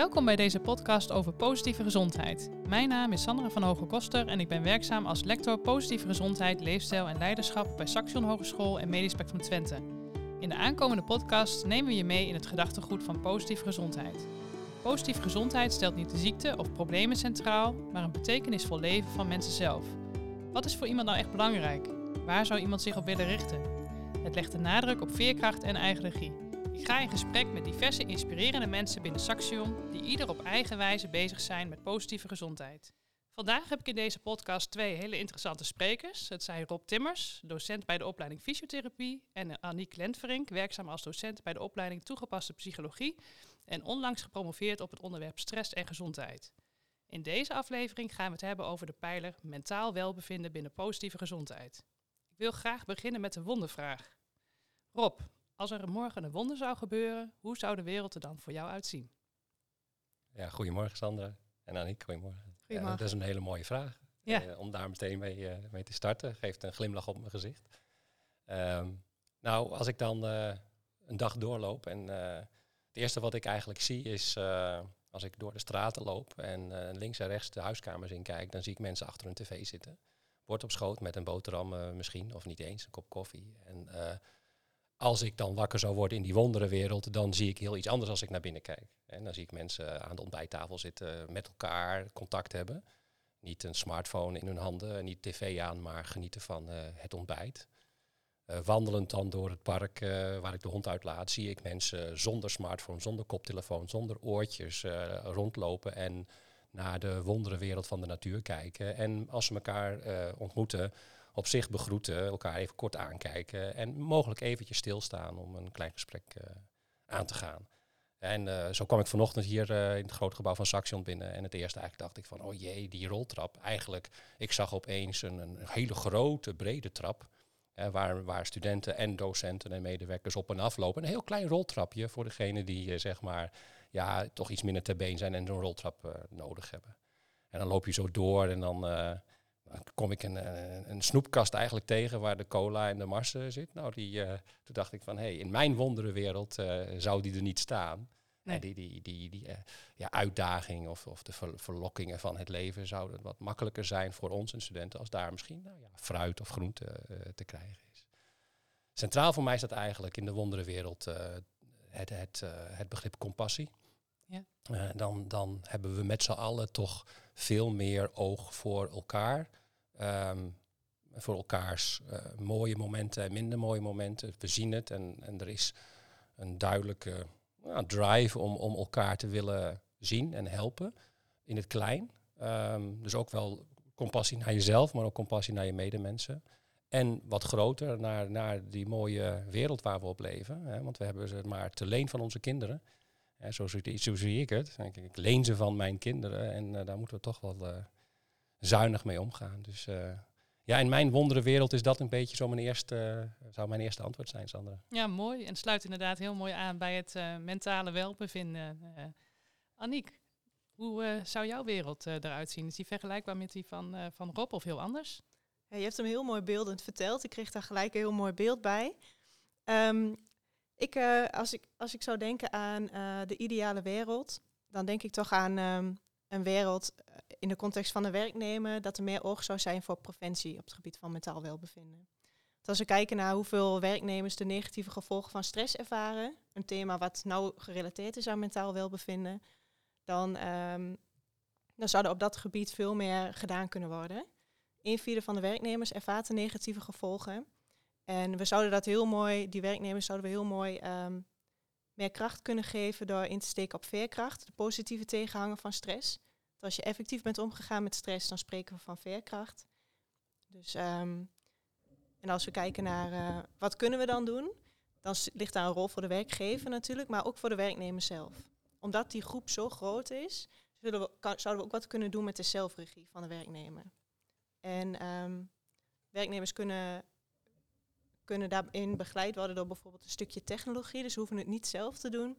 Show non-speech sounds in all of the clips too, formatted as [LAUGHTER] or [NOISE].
Welkom bij deze podcast over positieve gezondheid. Mijn naam is Sandra van Hoge-Koster en ik ben werkzaam als lector positieve gezondheid, leefstijl en leiderschap bij Saxion Hogeschool en Medisch Spectrum Twente. In de aankomende podcast nemen we je mee in het gedachtegoed van positieve gezondheid. Positieve gezondheid stelt niet de ziekte of problemen centraal, maar een betekenisvol leven van mensen zelf. Wat is voor iemand nou echt belangrijk? Waar zou iemand zich op willen richten? Het legt de nadruk op veerkracht en eigen regie. Ik ga in gesprek met diverse inspirerende mensen binnen Saxion, die ieder op eigen wijze bezig zijn met positieve gezondheid. Vandaag heb ik in deze podcast twee hele interessante sprekers. Het zijn Rob Timmers, docent bij de opleiding fysiotherapie, en Anniek Lentverink, werkzaam als docent bij de opleiding toegepaste psychologie en onlangs gepromoveerd op het onderwerp stress en gezondheid. In deze aflevering gaan we het hebben over de pijler mentaal welbevinden binnen positieve gezondheid. Ik wil graag beginnen met de wondervraag. Rob, als er morgen een wonder zou gebeuren, hoe zou de wereld er dan voor jou uitzien? Ja, goedemorgen Sandra en Annick, goedemorgen. Goedemorgen. dat is een hele mooie vraag. Ja. Eh, om daar meteen mee, eh, mee te starten. Geeft een glimlach op mijn gezicht. Ehm, nou, als ik dan eh, een dag doorloop en het eerste wat ik eigenlijk zie is als ik door de straten loop en links en rechts de huiskamers in kijk, dan zie ik mensen achter hun tv zitten. Bord op schoot met een boterham misschien, of niet eens, een kop koffie. En als ik dan wakker zou worden in die wonderenwereld, dan zie ik heel iets anders als ik naar binnen kijk. En dan zie ik mensen aan de ontbijttafel zitten, met elkaar contact hebben. Niet een smartphone in hun handen, niet tv aan, maar genieten van het ontbijt. Uh, wandelend dan door het park waar ik de hond uitlaat, zie ik mensen zonder smartphone, zonder koptelefoon, zonder oortjes rondlopen en naar de wonderenwereld van de natuur kijken. En als ze elkaar ontmoeten, op zich begroeten, elkaar even kort aankijken en mogelijk eventjes stilstaan om een klein gesprek uh, aan te gaan. En uh, zo kwam ik vanochtend hier in het grote gebouw van Saxion binnen. En het eerste eigenlijk dacht ik van, oh jee, die roltrap. Eigenlijk, ik zag opeens een, een hele grote, brede trap. Waar, waar studenten en docenten en medewerkers op en af lopen. Een heel klein roltrapje voor degene die, zeg maar, ja, toch iets minder ter been zijn en zo'n roltrap nodig hebben. En dan loop je zo door en dan dan kom ik een, een, een, snoepkast eigenlijk tegen waar de cola en de mars uh, zit. Nou, die, uh, toen dacht ik van, hé, hey, in mijn wonderenwereld uh, zou die er niet staan. Nee. die, die, die, die ja, uitdaging of, of de ver, verlokkingen van het leven zouden wat makkelijker zijn voor ons en studenten als daar misschien nou ja, fruit of groente te krijgen is. Centraal voor mij staat eigenlijk in de wonderenwereld het, het, het begrip compassie. Ja. dan, dan hebben we met z'n allen toch veel meer oog voor elkaar. Um, voor elkaars uh, mooie momenten en minder mooie momenten. We zien het en, en er is een duidelijke drive om, om elkaar te willen zien en helpen in het klein. Um, dus ook wel compassie naar jezelf, maar ook compassie naar je medemensen. En wat groter naar, naar die mooie wereld waar we op leven. Hè, want we hebben ze maar te leen van onze kinderen. Zo, zo, zie ik het. Ik, leen ze van mijn kinderen en uh, daar moeten we toch wel uh, zuinig mee omgaan. Dus uh, ja, in mijn wonderenwereld is dat een beetje zo mijn eerste, zou mijn eerste antwoord zijn, Sandra. Ja, mooi. En sluit inderdaad heel mooi aan bij het mentale welbevinden. Aniek, hoe zou jouw wereld eruit zien? Is die vergelijkbaar met die van, van Rob of heel anders? Ja, je hebt hem heel mooi beeldend verteld. Ik kreeg daar gelijk een heel mooi beeld bij. Um, ik, uh, als, ik, als ik zou denken aan uh, de ideale wereld, dan denk ik toch aan um, een wereld in de context van de werknemer, dat er meer oog zou zijn voor preventie op het gebied van mentaal welbevinden. Als we kijken naar hoeveel werknemers de negatieve gevolgen van stress ervaren, een thema wat nauw gerelateerd is aan mentaal welbevinden, dan, um, dan zou er op dat gebied veel meer gedaan kunnen worden. Een vierde van de werknemers ervaart de negatieve gevolgen. En we zouden dat heel mooi, die werknemers zouden we heel mooi um, meer kracht kunnen geven door in te steken op veerkracht, de positieve tegenhanger van stress. Als je effectief bent omgegaan met stress, dan spreken we van veerkracht. Dus, um, en als we kijken naar uh, wat kunnen we dan doen, dan ligt daar een rol voor de werkgever natuurlijk, maar ook voor de werknemer zelf. Omdat die groep zo groot is, zullen we, zouden we ook wat kunnen doen met de zelfregie van de werknemer. En um, werknemers kunnen kunnen daarin begeleid worden door bijvoorbeeld een stukje technologie. Dus hoeven het niet zelf te doen,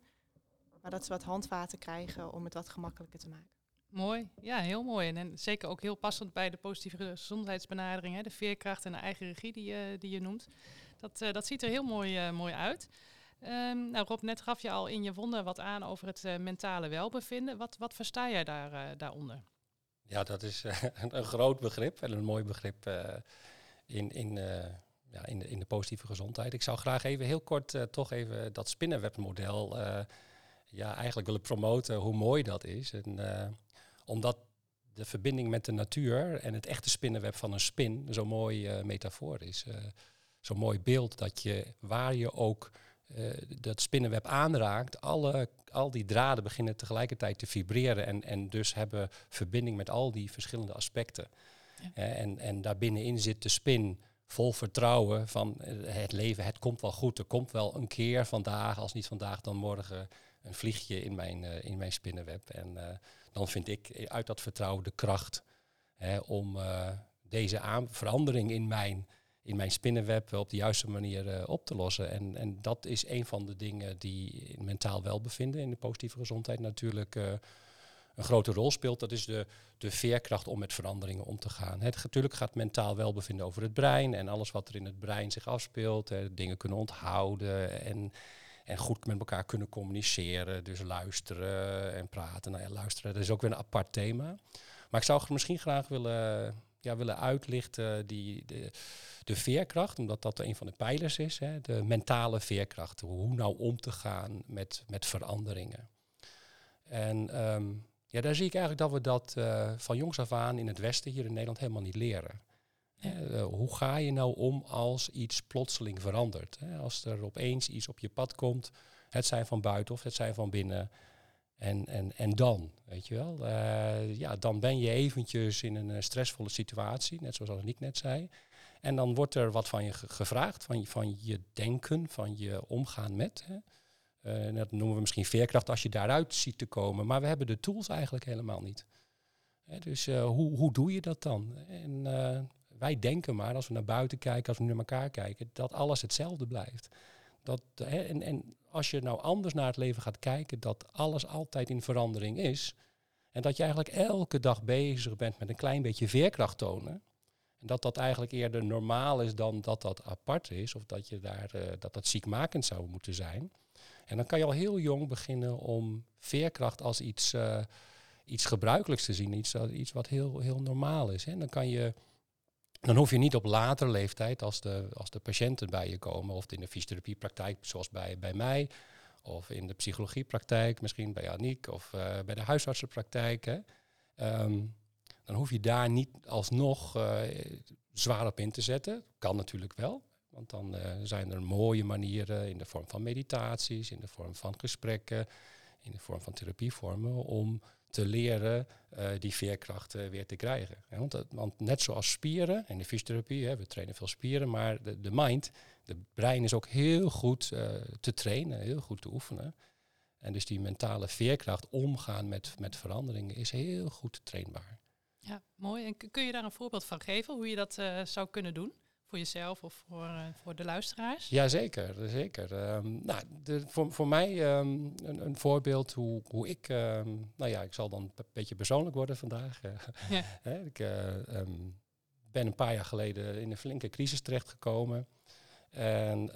maar dat ze wat handvaten krijgen om het wat gemakkelijker te maken. Mooi, ja, heel mooi. En, zeker ook heel passend bij de positieve gezondheidsbenadering, hè, de veerkracht en de eigen regie die je, die je noemt. Dat, uh, dat ziet er heel mooi, uh, mooi uit. Ehm, nou Rob, net gaf je al in je wonden wat aan over het mentale welbevinden. Wat, wat versta jij daar, daaronder? Ja, dat is [LAUGHS] uh, een groot begrip en een mooi begrip in, in, ja, in, de, in de positieve gezondheid. Ik zou graag even heel kort toch even dat spinnenwebmodel ja, eigenlijk willen promoten hoe mooi dat is. En, omdat de verbinding met de natuur en het echte spinnenweb van een spin zo'n mooi metafoor is. zo'n mooi beeld dat je waar je ook uh, dat spinnenweb aanraakt, alle, al die draden beginnen tegelijkertijd te vibreren en, en dus hebben verbinding met al die verschillende aspecten. Ja. Uh, en, en daarbinnenin zit de spin vol vertrouwen van uh, het leven, het komt wel goed, er komt wel een keer vandaag, als niet vandaag dan morgen, een vliegje in mijn, in mijn spinnenweb. En dan vind ik uit dat vertrouwen de kracht om deze aan verandering in mijn in mijn spinnenweb op de juiste manier op te lossen. En, en dat is een van de dingen die mentaal welbevinden, in de positieve gezondheid natuurlijk een grote rol speelt. Dat is de, de veerkracht om met veranderingen om te gaan. Het, natuurlijk gaat mentaal welbevinden over het brein en alles wat er in het brein zich afspeelt. Hè, dingen kunnen onthouden en, en goed met elkaar kunnen communiceren. Dus luisteren en praten. Nou ja, luisteren, dat is ook weer een apart thema. Maar ik zou misschien graag willen, ja, willen uitlichten die... De, de veerkracht, omdat dat een van de pijlers is, hè, de mentale veerkracht. Hoe nou om te gaan met, met veranderingen. En ehm, ja, daar zie ik eigenlijk dat we dat uh, van jongs af aan in het Westen, hier in Nederland, helemaal niet leren. Uh, hoe ga je nou om als iets plotseling verandert? Als er opeens iets op je pad komt, het zijn van buiten of het zijn van binnen. En, en, en dan, weet je wel, uh, ja, dan ben je eventjes in een stressvolle situatie, net zoals ik net zei. En dan wordt er wat van je gevraagd, van je, van je denken, van je omgaan met. Hè. Dat noemen we misschien veerkracht als je daaruit ziet te komen. Maar we hebben de tools eigenlijk helemaal niet. Hè, dus hoe, hoe doe je dat dan? En wij denken maar, als we naar buiten kijken, als we naar elkaar kijken, dat alles hetzelfde blijft. Dat, hè, en, en als je nou anders naar het leven gaat kijken, dat alles altijd in verandering is. En dat je eigenlijk elke dag bezig bent met een klein beetje veerkracht tonen. En dat dat eigenlijk eerder normaal is dan dat dat apart is. Of dat, je daar, uh, dat dat ziekmakend zou moeten zijn. En dan kan je al heel jong beginnen om veerkracht als iets, uh, iets gebruikelijks te zien. Iets, iets wat heel, heel normaal is. Hè. Dan, kan je, dan hoef je niet op latere leeftijd, als de, als de patiënten bij je komen, of in de fysiotherapiepraktijk zoals bij, bij mij, of in de psychologiepraktijk, misschien bij Aniek, of uh, bij de huisartsenpraktijk. Hè. Um, dan hoef je daar niet alsnog uh, zwaar op in te zetten. Kan natuurlijk wel. Want dan uh, zijn er mooie manieren in de vorm van meditaties, in de vorm van gesprekken, in de vorm van therapievormen om te leren uh, die veerkracht weer te krijgen. want, want, net zoals spieren, in de fysiotherapie, hè, we trainen veel spieren, maar de, de mind, de brein is ook heel goed te trainen, heel goed te oefenen. En dus die mentale veerkracht omgaan met, met veranderingen is heel goed trainbaar. Ja, mooi. En kun je daar een voorbeeld van geven, hoe je dat zou kunnen doen? Voor jezelf of voor, uh, voor de luisteraars? Jazeker, zeker. Um, nou, de, voor, voor mij um, een, een, voorbeeld hoe, hoe ik, um, nou ja, ik zal dan een beetje persoonlijk worden vandaag. ja. [LAUGHS] ik uh, ben een paar jaar geleden in een flinke crisis terechtgekomen en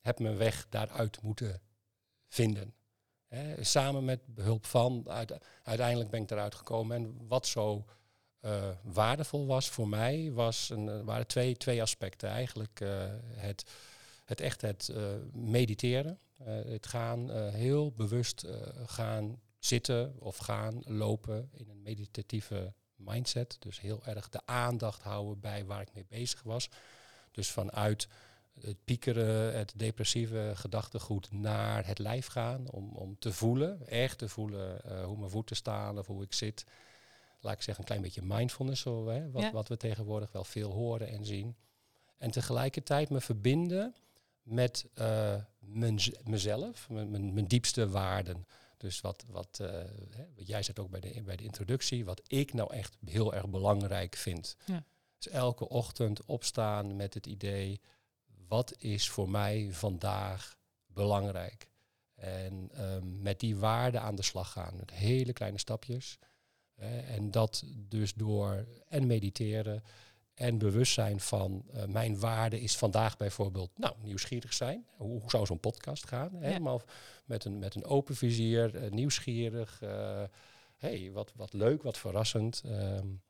heb mijn weg daaruit moeten vinden samen met behulp van, uiteindelijk ben ik eruit gekomen. En wat zo uh, waardevol was voor mij, was een, uh, waren twee, twee aspecten. Eigenlijk uh, het, het echt het mediteren. het gaan heel bewust gaan zitten of gaan lopen in een meditatieve mindset. Dus heel erg de aandacht houden bij waar ik mee bezig was. Dus vanuit het piekeren, het depressieve gedachtegoed naar het lijf gaan. Om, om te voelen, echt te voelen hoe mijn voeten staan of hoe ik zit. Laat ik zeggen, een klein beetje mindfulness, zo, hè, wat, wat we tegenwoordig wel veel horen en zien. En tegelijkertijd me verbinden met uh, mezelf, mijn, mijn, diepste waarden. Dus wat, wat, uh, hè, wat jij zegt ook bij de, bij de introductie, wat ik nou echt heel erg belangrijk vind. Ja. Dus elke ochtend opstaan met het idee, wat is voor mij vandaag belangrijk? En um, met die waarden aan de slag gaan, met hele kleine stapjes. En dat dus door en mediteren en bewustzijn van uh, mijn waarde is vandaag bijvoorbeeld, nou, nieuwsgierig zijn. Hoe, hoe zou zo'n podcast gaan? Ja. Helemaal met een, met een open vizier, uh, nieuwsgierig. Uh, hey, wat, wat leuk, wat verrassend. Um,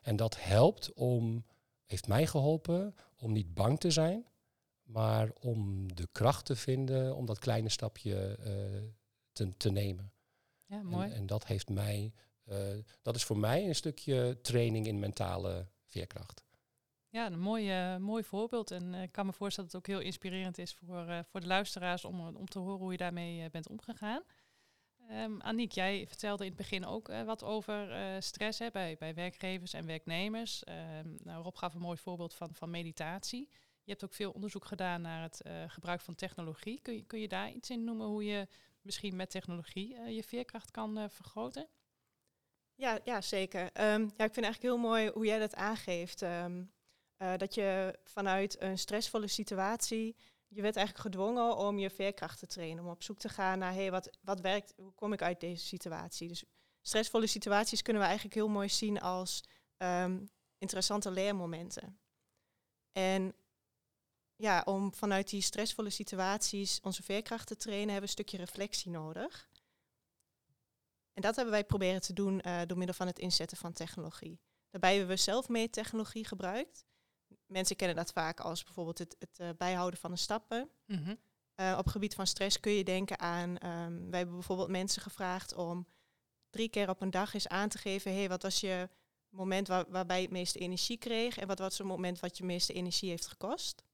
en dat helpt om, heeft mij geholpen om niet bang te zijn, maar om de kracht te vinden om dat kleine stapje te, te nemen. Ja, mooi. En, en dat heeft mij, dat is voor mij een stukje training in mentale veerkracht. Ja, een mooi, uh, mooi voorbeeld. En uh, ik kan me voorstellen dat het ook heel inspirerend is voor, voor de luisteraars om, om te horen hoe je daarmee bent omgegaan. Um, Aniek, jij vertelde in het begin ook wat over stress hè, bij, bij werkgevers en werknemers. Um, nou, Rob gaf een mooi voorbeeld van, van meditatie. Je hebt ook veel onderzoek gedaan naar het gebruik van technologie. Kun je, kun je daar iets in noemen hoe je misschien met technologie je veerkracht kan vergroten? Ja, ja zeker. Um, ja, ik vind eigenlijk heel mooi hoe jij dat aangeeft. Um, uh, dat je vanuit een stressvolle situatie, je werd eigenlijk gedwongen om je veerkracht te trainen. Om op zoek te gaan naar, hey, wat, wat werkt, hoe kom ik uit deze situatie? Dus stressvolle situaties kunnen we eigenlijk heel mooi zien als um, interessante leermomenten. En ja, om vanuit die stressvolle situaties onze veerkracht te trainen, hebben we een stukje reflectie nodig. En dat hebben wij proberen te doen uh, door middel van het inzetten van technologie. Daarbij hebben we zelfmeettechnologie gebruikt. Mensen kennen dat vaak als bijvoorbeeld het, het uh, bijhouden van de stappen. Mm -hmm. uh, op gebied van stress kun je denken aan, um, wij hebben bijvoorbeeld mensen gevraagd om drie keer op een dag eens aan te geven, hé, hey, wat was je moment waar, waarbij je het meeste energie kreeg en wat was het moment wat je meeste energie heeft gekost.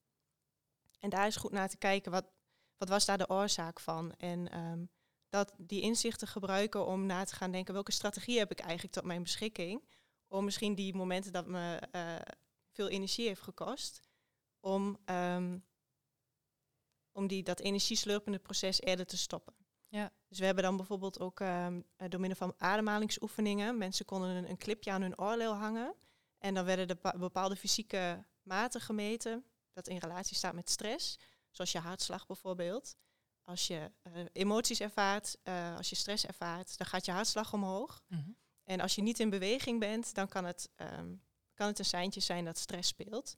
En daar is goed naar te kijken, wat, wat was daar de oorzaak van? En um, dat die inzichten gebruiken om na te gaan denken, welke strategie heb ik eigenlijk tot mijn beschikking? Om misschien die momenten dat me uh, veel energie heeft gekost, om, um, om die, dat energieslurpende proces eerder te stoppen. Ja. Dus we hebben dan bijvoorbeeld ook um, door middel van ademhalingsoefeningen, mensen konden een, een clipje aan hun oorlel hangen en dan werden er bepaalde fysieke maten gemeten, dat in relatie staat met stress, zoals je hartslag bijvoorbeeld. Als je uh, emoties ervaart, uh, als je stress ervaart, dan gaat je hartslag omhoog. Mm -hmm. En als je niet in beweging bent, dan kan het, um, kan het een seintje zijn dat stress speelt.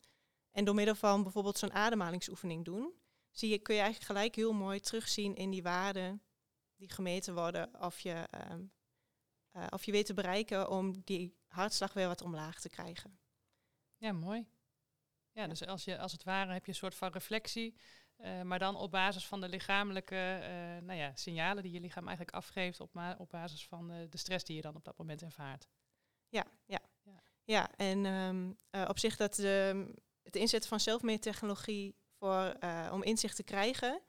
En door middel van bijvoorbeeld zo'n ademhalingsoefening doen, zie je, kun je eigenlijk gelijk heel mooi terugzien in die waarden die gemeten worden, of je, um, uh, of je weet te bereiken om die hartslag weer wat omlaag te krijgen. Ja, mooi. Ja, ja. dus als, je, als het ware heb je een soort van reflectie uh, maar dan op basis van de lichamelijke uh, nou ja, signalen die je lichaam eigenlijk afgeeft, op, op basis van uh, de stress die je dan op dat moment ervaart. Ja, ja. ja. ja en um, op zich dat het inzetten van zelfmeettechnologie voor, om inzicht te krijgen,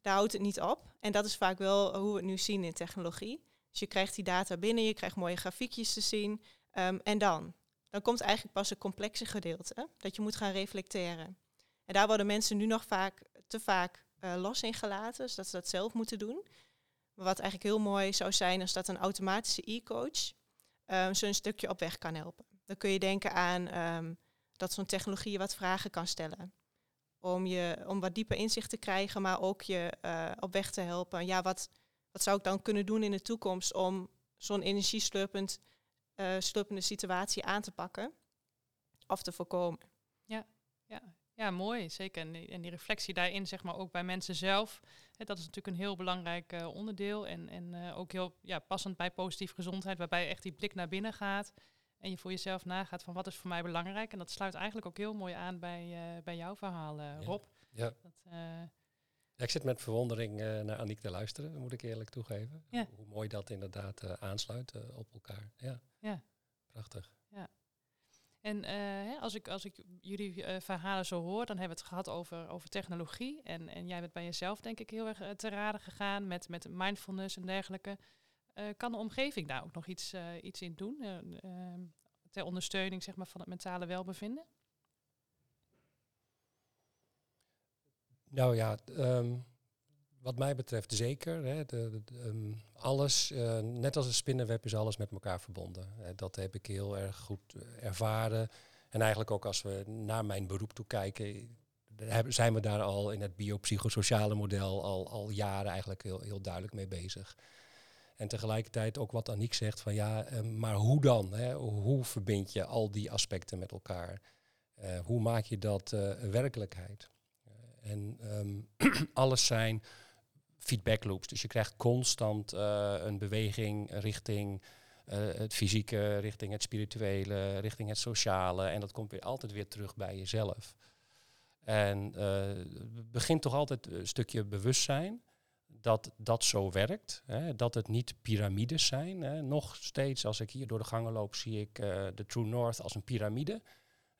daar houdt het niet op. En dat is vaak wel hoe we het nu zien in technologie. Dus je krijgt die data binnen, je krijgt mooie grafiekjes te zien. Um, en dan? Dan komt eigenlijk pas het complexe gedeelte, dat je moet gaan reflecteren. En daar worden mensen nu nog vaak te vaak uh, los in gelaten, dus dat ze dat zelf moeten doen. Maar wat eigenlijk heel mooi zou zijn, is dat een automatische e-coach um, zo een stukje op weg kan helpen. Dan kun je denken aan um, dat zo'n technologie je wat vragen kan stellen. Om, je, om wat dieper inzicht te krijgen, maar ook je uh, op weg te helpen. Ja, wat, wat zou ik dan kunnen doen in de toekomst om zo'n energieslurpend uh, slurpende situatie aan te pakken of te voorkomen? Ja, ja ja, mooi, zeker. En die, en die, reflectie daarin, zeg maar, ook bij mensen zelf. Hè, dat is natuurlijk een heel belangrijk uh, onderdeel. En, en uh, ook heel ja, passend bij positieve gezondheid, waarbij echt die blik naar binnen gaat. En je voor jezelf nagaat van wat is voor mij belangrijk. En dat sluit eigenlijk ook heel mooi aan bij, uh, bij jouw verhaal, Rob. Ja. Dat, ja, ik zit met verwondering naar Aniek te luisteren, moet ik eerlijk toegeven. Ja. Hoe, hoe mooi dat inderdaad aansluit op elkaar. Ja. ja. Prachtig. En uh, als, ik, als ik jullie uh, verhalen zo hoor, dan hebben we het gehad over, over technologie. En, en jij bent bij jezelf, denk ik, heel erg uh, te raden gegaan met, met mindfulness en dergelijke. kan de omgeving daar ook nog iets, iets in doen? Ehm, ter ondersteuning zeg maar, van het mentale welbevinden? Nou ja, um, wat mij betreft zeker. Hè, de, um, alles, uh, net als een spinnenweb, is alles met elkaar verbonden. Uh, dat heb ik heel erg goed uh, ervaren. En eigenlijk ook als we naar mijn beroep toe kijken, zijn we daar al in het biopsychosociale model al, al jaren eigenlijk heel, heel duidelijk mee bezig. En tegelijkertijd ook wat Aniek zegt van ja, maar hoe dan? Hè? Hoe verbind je al die aspecten met elkaar? hoe maak je dat werkelijkheid? en ehm, [CLEARS THROAT] alles zijn feedback loops. Dus je krijgt constant een beweging richting het fysieke, richting het spirituele, richting het sociale. En dat komt weer altijd weer terug bij jezelf. En het begint toch altijd een stukje bewustzijn dat dat zo werkt. Hè, dat het niet piramides zijn. Hè. Nog steeds, als ik hier door de gangen loop, zie ik de True North als een piramide.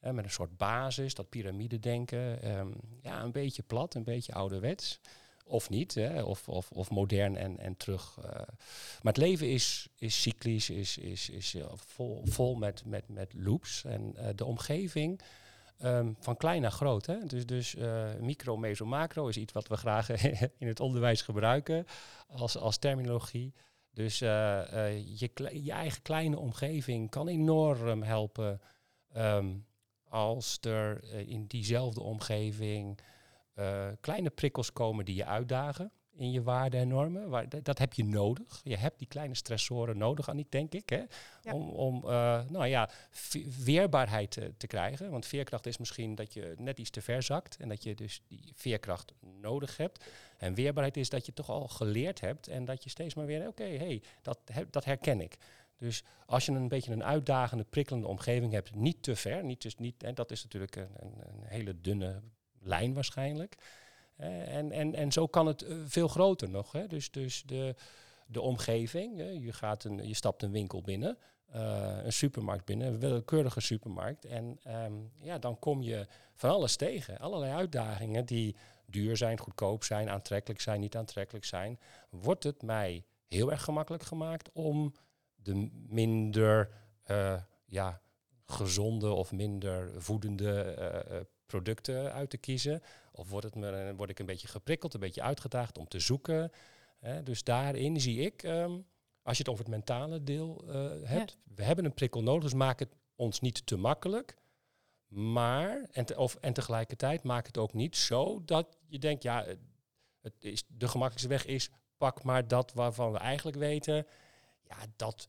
Met een soort basis, dat piramidedenken. Um, ja, een beetje plat, een beetje ouderwets. Of niet, hè, of, of, of modern en, en terug. Uh. maar het leven is, is cyclisch, is, is, is uh, vol, vol met, met, met loops. En de omgeving Um, van klein naar groot. Hè? Dus, dus uh, micro, meso, macro is iets wat we graag [LAUGHS] in het onderwijs gebruiken als, als terminologie. Dus je, je, eigen kleine omgeving kan enorm helpen um, als er in diezelfde omgeving kleine prikkels komen die je uitdagen in je waarden en normen. Waar, dat heb je nodig. Je hebt die kleine stressoren nodig, Annick, denk ik. Hè? Om, om uh, nou ja, weerbaarheid te, te, krijgen. Want veerkracht is misschien dat je net iets te ver zakt. En dat je dus die veerkracht nodig hebt. En weerbaarheid is dat je toch al geleerd hebt. En dat je steeds maar weer, oké, hey, dat, dat herken ik. Dus als je een beetje een uitdagende, prikkelende omgeving hebt, niet te ver, niet, dus niet, en dat is natuurlijk een, een hele dunne lijn waarschijnlijk. En, en, en zo kan het eh, veel groter nog. Hè. Dus, dus de, de omgeving, je, gaat een, je stapt een winkel binnen, uh, een supermarkt binnen, een willekeurige supermarkt. En um, ja, dan kom je van alles tegen. Allerlei uitdagingen die duur zijn, goedkoop zijn, aantrekkelijk zijn, niet aantrekkelijk zijn. Wordt het mij heel erg gemakkelijk gemaakt om de minder ja, gezonde of minder voedende uh, producten uit te kiezen? Of wordt het me, word ik een beetje geprikkeld, een beetje uitgedaagd om te zoeken? Hè? Dus daarin zie ik, ehm, als je het over het mentale deel uh, hebt, we hebben een prikkel nodig, dus maak het ons niet te makkelijk. Maar, en, te, of, en tegelijkertijd maak het ook niet zo dat je denkt, ja, het is, de gemakkelijkste weg is, pak maar dat waarvan we eigenlijk weten, ja, dat,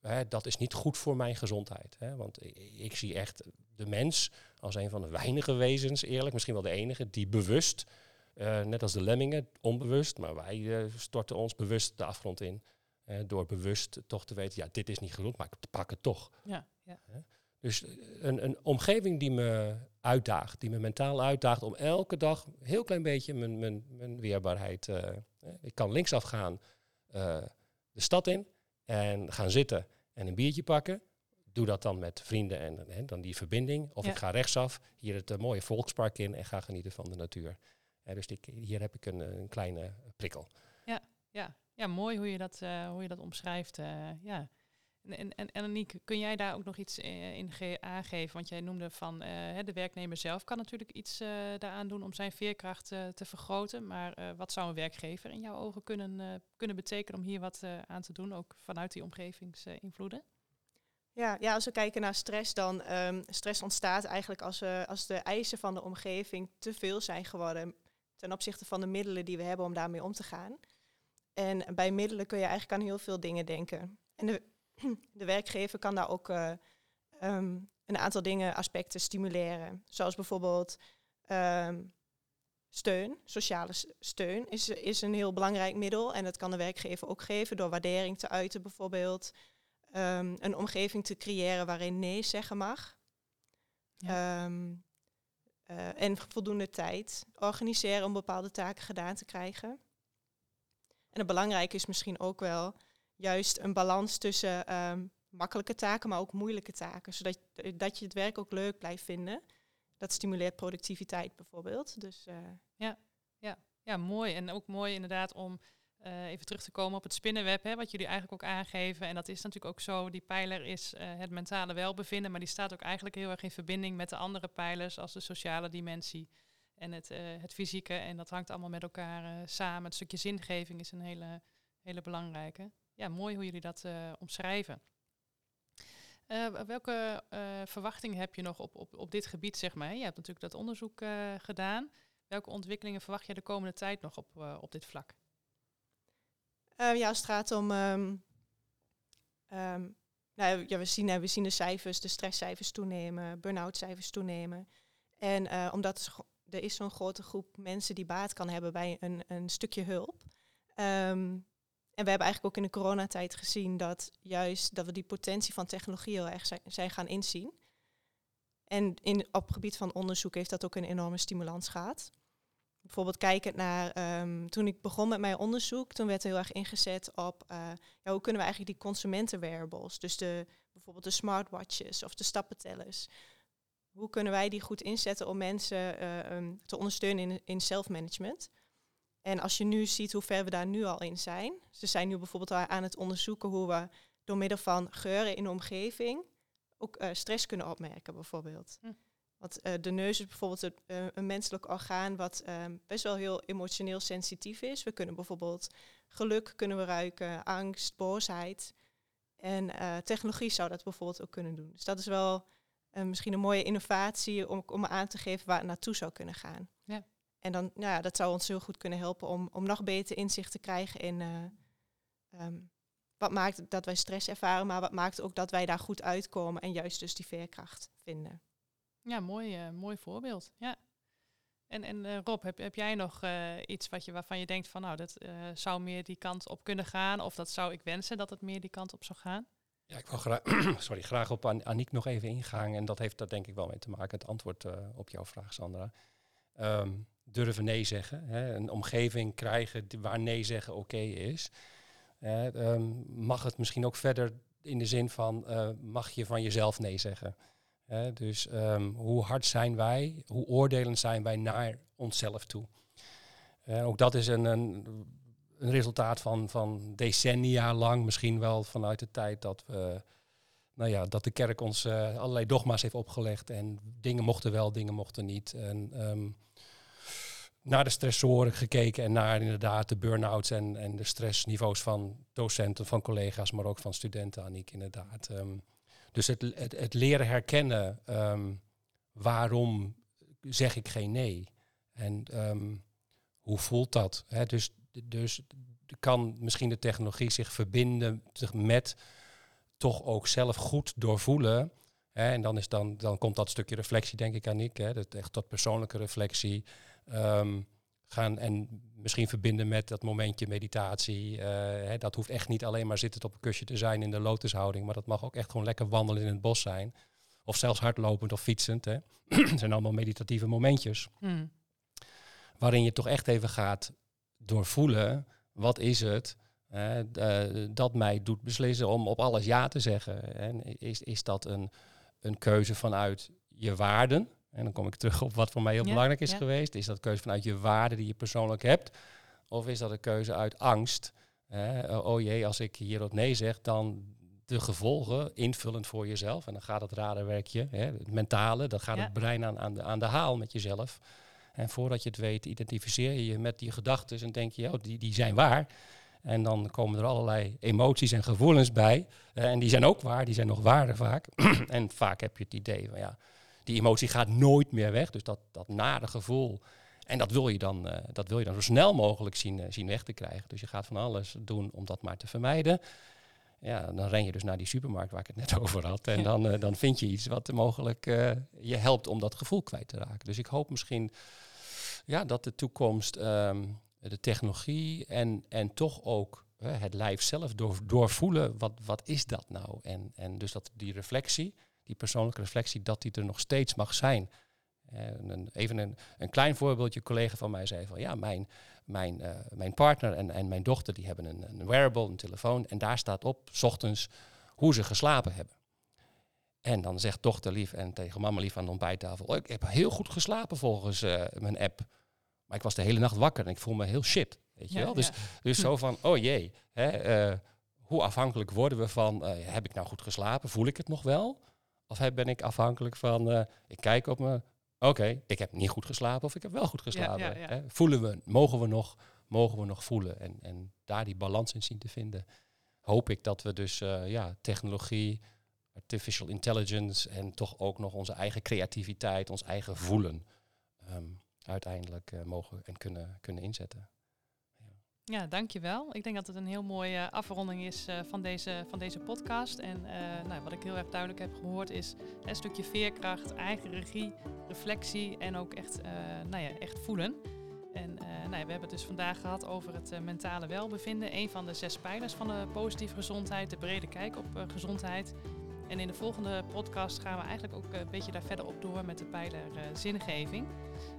hè, dat is niet goed voor mijn gezondheid. Hè? Want ik, ik zie echt de mens als een van de weinige wezens, eerlijk, misschien wel de enige, die bewust, uh, net als de lemmingen, onbewust, maar wij uh, storten ons bewust de afgrond in. Uh, door bewust toch te weten, ja, dit is niet genoeg, maar ik pak het toch. Ja, ja. Dus een, een omgeving die me uitdaagt, die me mentaal uitdaagt om elke dag een heel klein beetje mijn, mijn, mijn weerbaarheid. ik kan linksaf gaan de stad in en gaan zitten en een biertje pakken doe dat dan met vrienden en, en dan die verbinding. Of ik ga rechtsaf, hier het uh, mooie volkspark in en ga genieten van de natuur. Uh, dus ik, hier heb ik een, eh, een kleine prikkel. Ja, ja. ja, mooi hoe je dat, uh, hoe je dat omschrijft. ja. En, en, en Aniek, kun jij daar ook nog iets in aangeven? Want jij noemde van de werknemer zelf kan natuurlijk iets daaraan doen om zijn veerkracht te vergroten. Maar wat zou een werkgever in jouw ogen kunnen, kunnen betekenen om hier wat aan te doen, ook vanuit die omgevingsinvloeden? Ja, ja, als we kijken naar stress, dan um, stress ontstaat eigenlijk als, als de eisen van de omgeving te veel zijn geworden ten opzichte van de middelen die we hebben om daarmee om te gaan. En bij middelen kun je eigenlijk aan heel veel dingen denken. En de, [CLEARS THROAT] de werkgever kan daar ook uh, um, een aantal dingen, aspecten stimuleren. Zoals bijvoorbeeld um, steun, sociale steun is, is een heel belangrijk middel. En dat kan de werkgever ook geven door waardering te uiten bijvoorbeeld. Um, een omgeving te creëren waarin nee zeggen mag. Ja. Um, uh, en voldoende tijd organiseren om bepaalde taken gedaan te krijgen. En het belangrijke is misschien ook wel juist een balans tussen um, makkelijke taken, maar ook moeilijke taken. Zodat dat je het werk ook leuk blijft vinden. Dat stimuleert productiviteit bijvoorbeeld. Dus, uh, ja, ja, ja, mooi. En ook mooi inderdaad om uh, even terug te komen op het spinnenweb, hè, wat jullie eigenlijk ook aangeven. En dat is natuurlijk ook zo, die pijler is uh, het mentale welbevinden, maar die staat ook eigenlijk heel erg in verbinding met de andere pijlers, als de sociale dimensie en het, uh, het fysieke. En dat hangt allemaal met elkaar samen. Het stukje zingeving is een hele, hele belangrijke. Ja, mooi hoe jullie dat omschrijven. welke verwachtingen heb je nog op, op, op dit gebied, zeg maar? Je hebt natuurlijk dat onderzoek gedaan. Welke ontwikkelingen verwacht je de komende tijd nog op, op dit vlak? Uh, ja, als het gaat om um, um, nou, ja, we, zien, hè, we zien de cijfers, de stresscijfers toenemen, burn-out cijfers toenemen. En eh, omdat er, is zo'n grote groep mensen die baat kan hebben bij een, een stukje hulp. Ehm, en we hebben eigenlijk ook in de coronatijd gezien dat juist dat we die potentie van technologie heel erg zijn, zijn gaan inzien. En in, op het gebied van onderzoek heeft dat ook een enorme stimulans gehad. Bijvoorbeeld kijkend naar, ehm, toen ik begon met mijn onderzoek, toen werd heel erg ingezet op uh, ja, hoe kunnen we eigenlijk die consumentenwearables, dus de, bijvoorbeeld de smartwatches of de stappentellers, hoe kunnen wij die goed inzetten om mensen uh, um, te ondersteunen in, in self-management? En als je nu ziet hoe ver we daar nu al in zijn. Ze zijn nu bijvoorbeeld aan het onderzoeken hoe we door middel van geuren in de omgeving ook uh, stress kunnen opmerken, bijvoorbeeld. Hm. Want uh, de neus is bijvoorbeeld het, uh, een menselijk orgaan wat um, best wel heel emotioneel sensitief is. We kunnen bijvoorbeeld geluk kunnen we ruiken, angst, boosheid. En technologie zou dat bijvoorbeeld ook kunnen doen. Dus dat is wel misschien een mooie innovatie om, om aan te geven waar het naartoe zou kunnen gaan. Ja. En dan, nou ja, dat zou ons heel goed kunnen helpen om, om nog beter inzicht te krijgen in um, wat maakt dat wij stress ervaren, maar wat maakt ook dat wij daar goed uitkomen en juist dus die veerkracht vinden. Ja, mooi, uh, mooi voorbeeld. Ja. En, en uh, Rob, heb, heb jij nog uh, iets wat je, waarvan je denkt van nou, dat zou meer die kant op kunnen gaan? Of dat zou ik wensen dat het meer die kant op zou gaan? Ja, ik wil graag, [CLEARS THROAT] sorry, graag op An Aniek nog even ingaan. En dat heeft daar denk ik wel mee te maken, het antwoord op jouw vraag, Sandra. Um, durven nee zeggen. Hè? Een omgeving krijgen waar nee zeggen oké is. Uh, mag het misschien ook verder in de zin van, mag je van jezelf nee zeggen? Dus um, hoe hard zijn wij, hoe oordelend zijn wij naar onszelf toe? ook dat is een, een, een, resultaat van, van decennia lang, misschien wel vanuit de tijd dat we nou ja, dat de kerk ons uh, allerlei dogma's heeft opgelegd en dingen mochten wel, dingen mochten niet. En um, naar de stressoren gekeken en naar inderdaad de burn-outs en, en de stressniveaus van docenten, van collega's, maar ook van studenten, Aniek, inderdaad. Um, dus het, het, het, leren herkennen, um, waarom zeg ik geen nee? En um, hoe voelt dat? Hè? Dus, dus kan misschien de technologie zich verbinden met toch ook zelf goed doorvoelen. En dan, is dan, dan komt dat stukje reflectie, denk ik, Aniek. Hè? Dat, echt dat persoonlijke reflectie. Um, gaan en misschien verbinden met dat momentje meditatie. Uh, hè, dat hoeft echt niet alleen maar zitten op een kusje te zijn in de lotushouding, maar dat mag ook echt gewoon lekker wandelen in het bos zijn. Of zelfs hardlopend of fietsend. Hè. [CLEARS THROAT] Het zijn allemaal meditatieve momentjes. Hmm. Waarin je toch echt even gaat doorvoelen, wat is het uh, dat mij doet beslissen om op alles ja te zeggen. En is, is dat een, een keuze vanuit je waarden? En dan kom ik terug op wat voor mij heel belangrijk is geweest. Is dat keuze vanuit je waarde die je persoonlijk hebt? Of is dat een keuze uit angst? Uh, oh jee, als ik hierop nee zeg, dan de gevolgen invullend voor jezelf. En dan gaat het raderwerkje, hè, het mentale, dan gaat het brein aan, aan, de, aan de haal met jezelf. En voordat je het weet, identificeer je je met die gedachten en denk je, oh, die, die zijn waar. En dan komen er allerlei emoties en gevoelens bij. Uh, en die zijn ook waar, die zijn nog waarder vaak. [CLEARS THROAT] en vaak heb je het idee van ja, die emotie gaat nooit meer weg. Dus dat, dat nare gevoel. En dat wil je dan, uh, dat wil je dan zo snel mogelijk zien, uh, zien weg te krijgen. Dus je gaat van alles doen om dat maar te vermijden. Ja, dan ren je dus naar die supermarkt waar ik het net [LAUGHS] over had. En dan, uh, dan vind je iets wat mogelijk je helpt om dat gevoel kwijt te raken. Dus ik hoop misschien ja, dat de toekomst, um, de technologie en, en toch ook het lijf zelf door, doorvoelen, wat, wat is dat nou? En, en dus dat die reflectie, die persoonlijke reflectie, dat die er nog steeds mag zijn. En een, even een, een klein voorbeeldje, een collega van mij zei van ja, mijn, mijn, uh, mijn partner en, en mijn dochter die hebben een, een wearable, een telefoon, en daar staat op, s ochtends, hoe ze geslapen hebben. En dan zegt dochter lief en tegen mama lief aan de ontbijttafel, oh, ik heb heel goed geslapen volgens uh, mijn app. Maar ik was de hele nacht wakker en ik voel me heel shit. Weet je wel? Dus, dus zo [LAUGHS] van, oh jee, hè, uh, hoe afhankelijk worden we van, heb ik nou goed geslapen? Voel ik het nog wel? Of ben ik afhankelijk van, uh, ik kijk op me, oké, ik heb niet goed geslapen of ik heb wel goed geslapen. Hè? Voelen we, mogen we nog, mogen we nog voelen en, en daar die balans in zien te vinden. Hoop ik dat we dus uh, ja, technologie, artificial intelligence en toch ook nog onze eigen creativiteit, ons eigen voelen um, uiteindelijk uh, mogen en kunnen, kunnen inzetten. Ja, dankjewel. Ik denk dat het een heel mooie afronding is van, deze, van deze podcast. En nou, wat ik heel erg duidelijk heb gehoord is een stukje veerkracht, eigen regie, reflectie en ook echt, nou ja, echt voelen. En nou ja, we hebben het dus vandaag gehad over het mentale welbevinden. Een van de zes pijlers van de positieve gezondheid, de brede kijk op gezondheid. En in de volgende podcast gaan we eigenlijk ook een beetje daar verder op door met de pijler zingeving.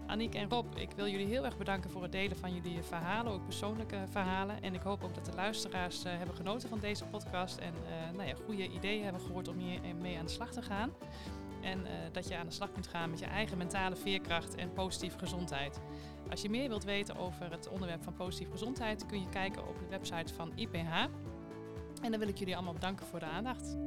Aniek en Rob, ik wil jullie heel erg bedanken voor het delen van jullie verhalen, ook persoonlijke verhalen. En ik hoop ook dat de luisteraars hebben genoten van deze podcast en nou ja, goede ideeën hebben gehoord om hier mee aan de slag te gaan. En dat je aan de slag kunt gaan met je eigen mentale veerkracht en positieve gezondheid. Als je meer wilt weten over het onderwerp van positieve gezondheid, kun je kijken op de website van IPH. En dan wil ik jullie allemaal bedanken voor de aandacht.